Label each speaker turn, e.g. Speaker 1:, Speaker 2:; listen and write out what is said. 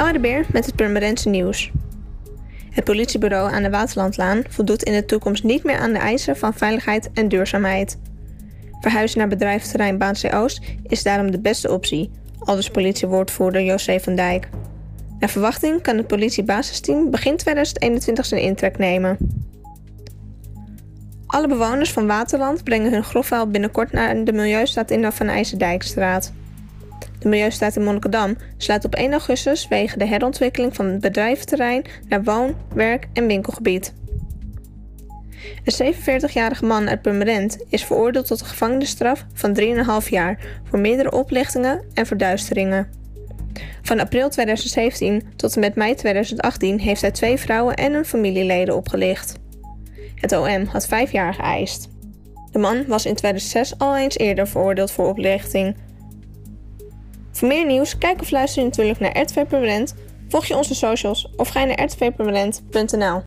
Speaker 1: Elma de Beer met het Purmerendse nieuws. Het politiebureau aan de Waterlandlaan voldoet in de toekomst niet meer aan de eisen van veiligheid en duurzaamheid. Verhuizen naar bedrijventerrein Baanzee Oost is daarom de beste optie, aldus politiewoordvoerder José van Dijk. Naar verwachting kan het politiebasisteam begin 2021 zijn intrek nemen. Alle bewoners van Waterland brengen hun grofvuil binnenkort naar de Milieustaat in de Van IJsendijkstraat. De Milieustaat in Monnikendam sluit op 1 augustus wegen de herontwikkeling van het bedrijventerrein naar woon-, werk- en winkelgebied. Een 47-jarige man uit Purmerend is veroordeeld tot een gevangenisstraf van 3,5 jaar voor meerdere oplichtingen en verduisteringen. Van april 2017 tot en met mei 2018 heeft hij twee vrouwen en hun familieleden opgelicht. Het OM had vijf jaar geëist. De man was in 2006 al eens eerder veroordeeld voor oplichting. Voor meer nieuws, kijk of luister je natuurlijk naar RTV Permanent, volg je onze socials of ga naar rtvpermanent.nl.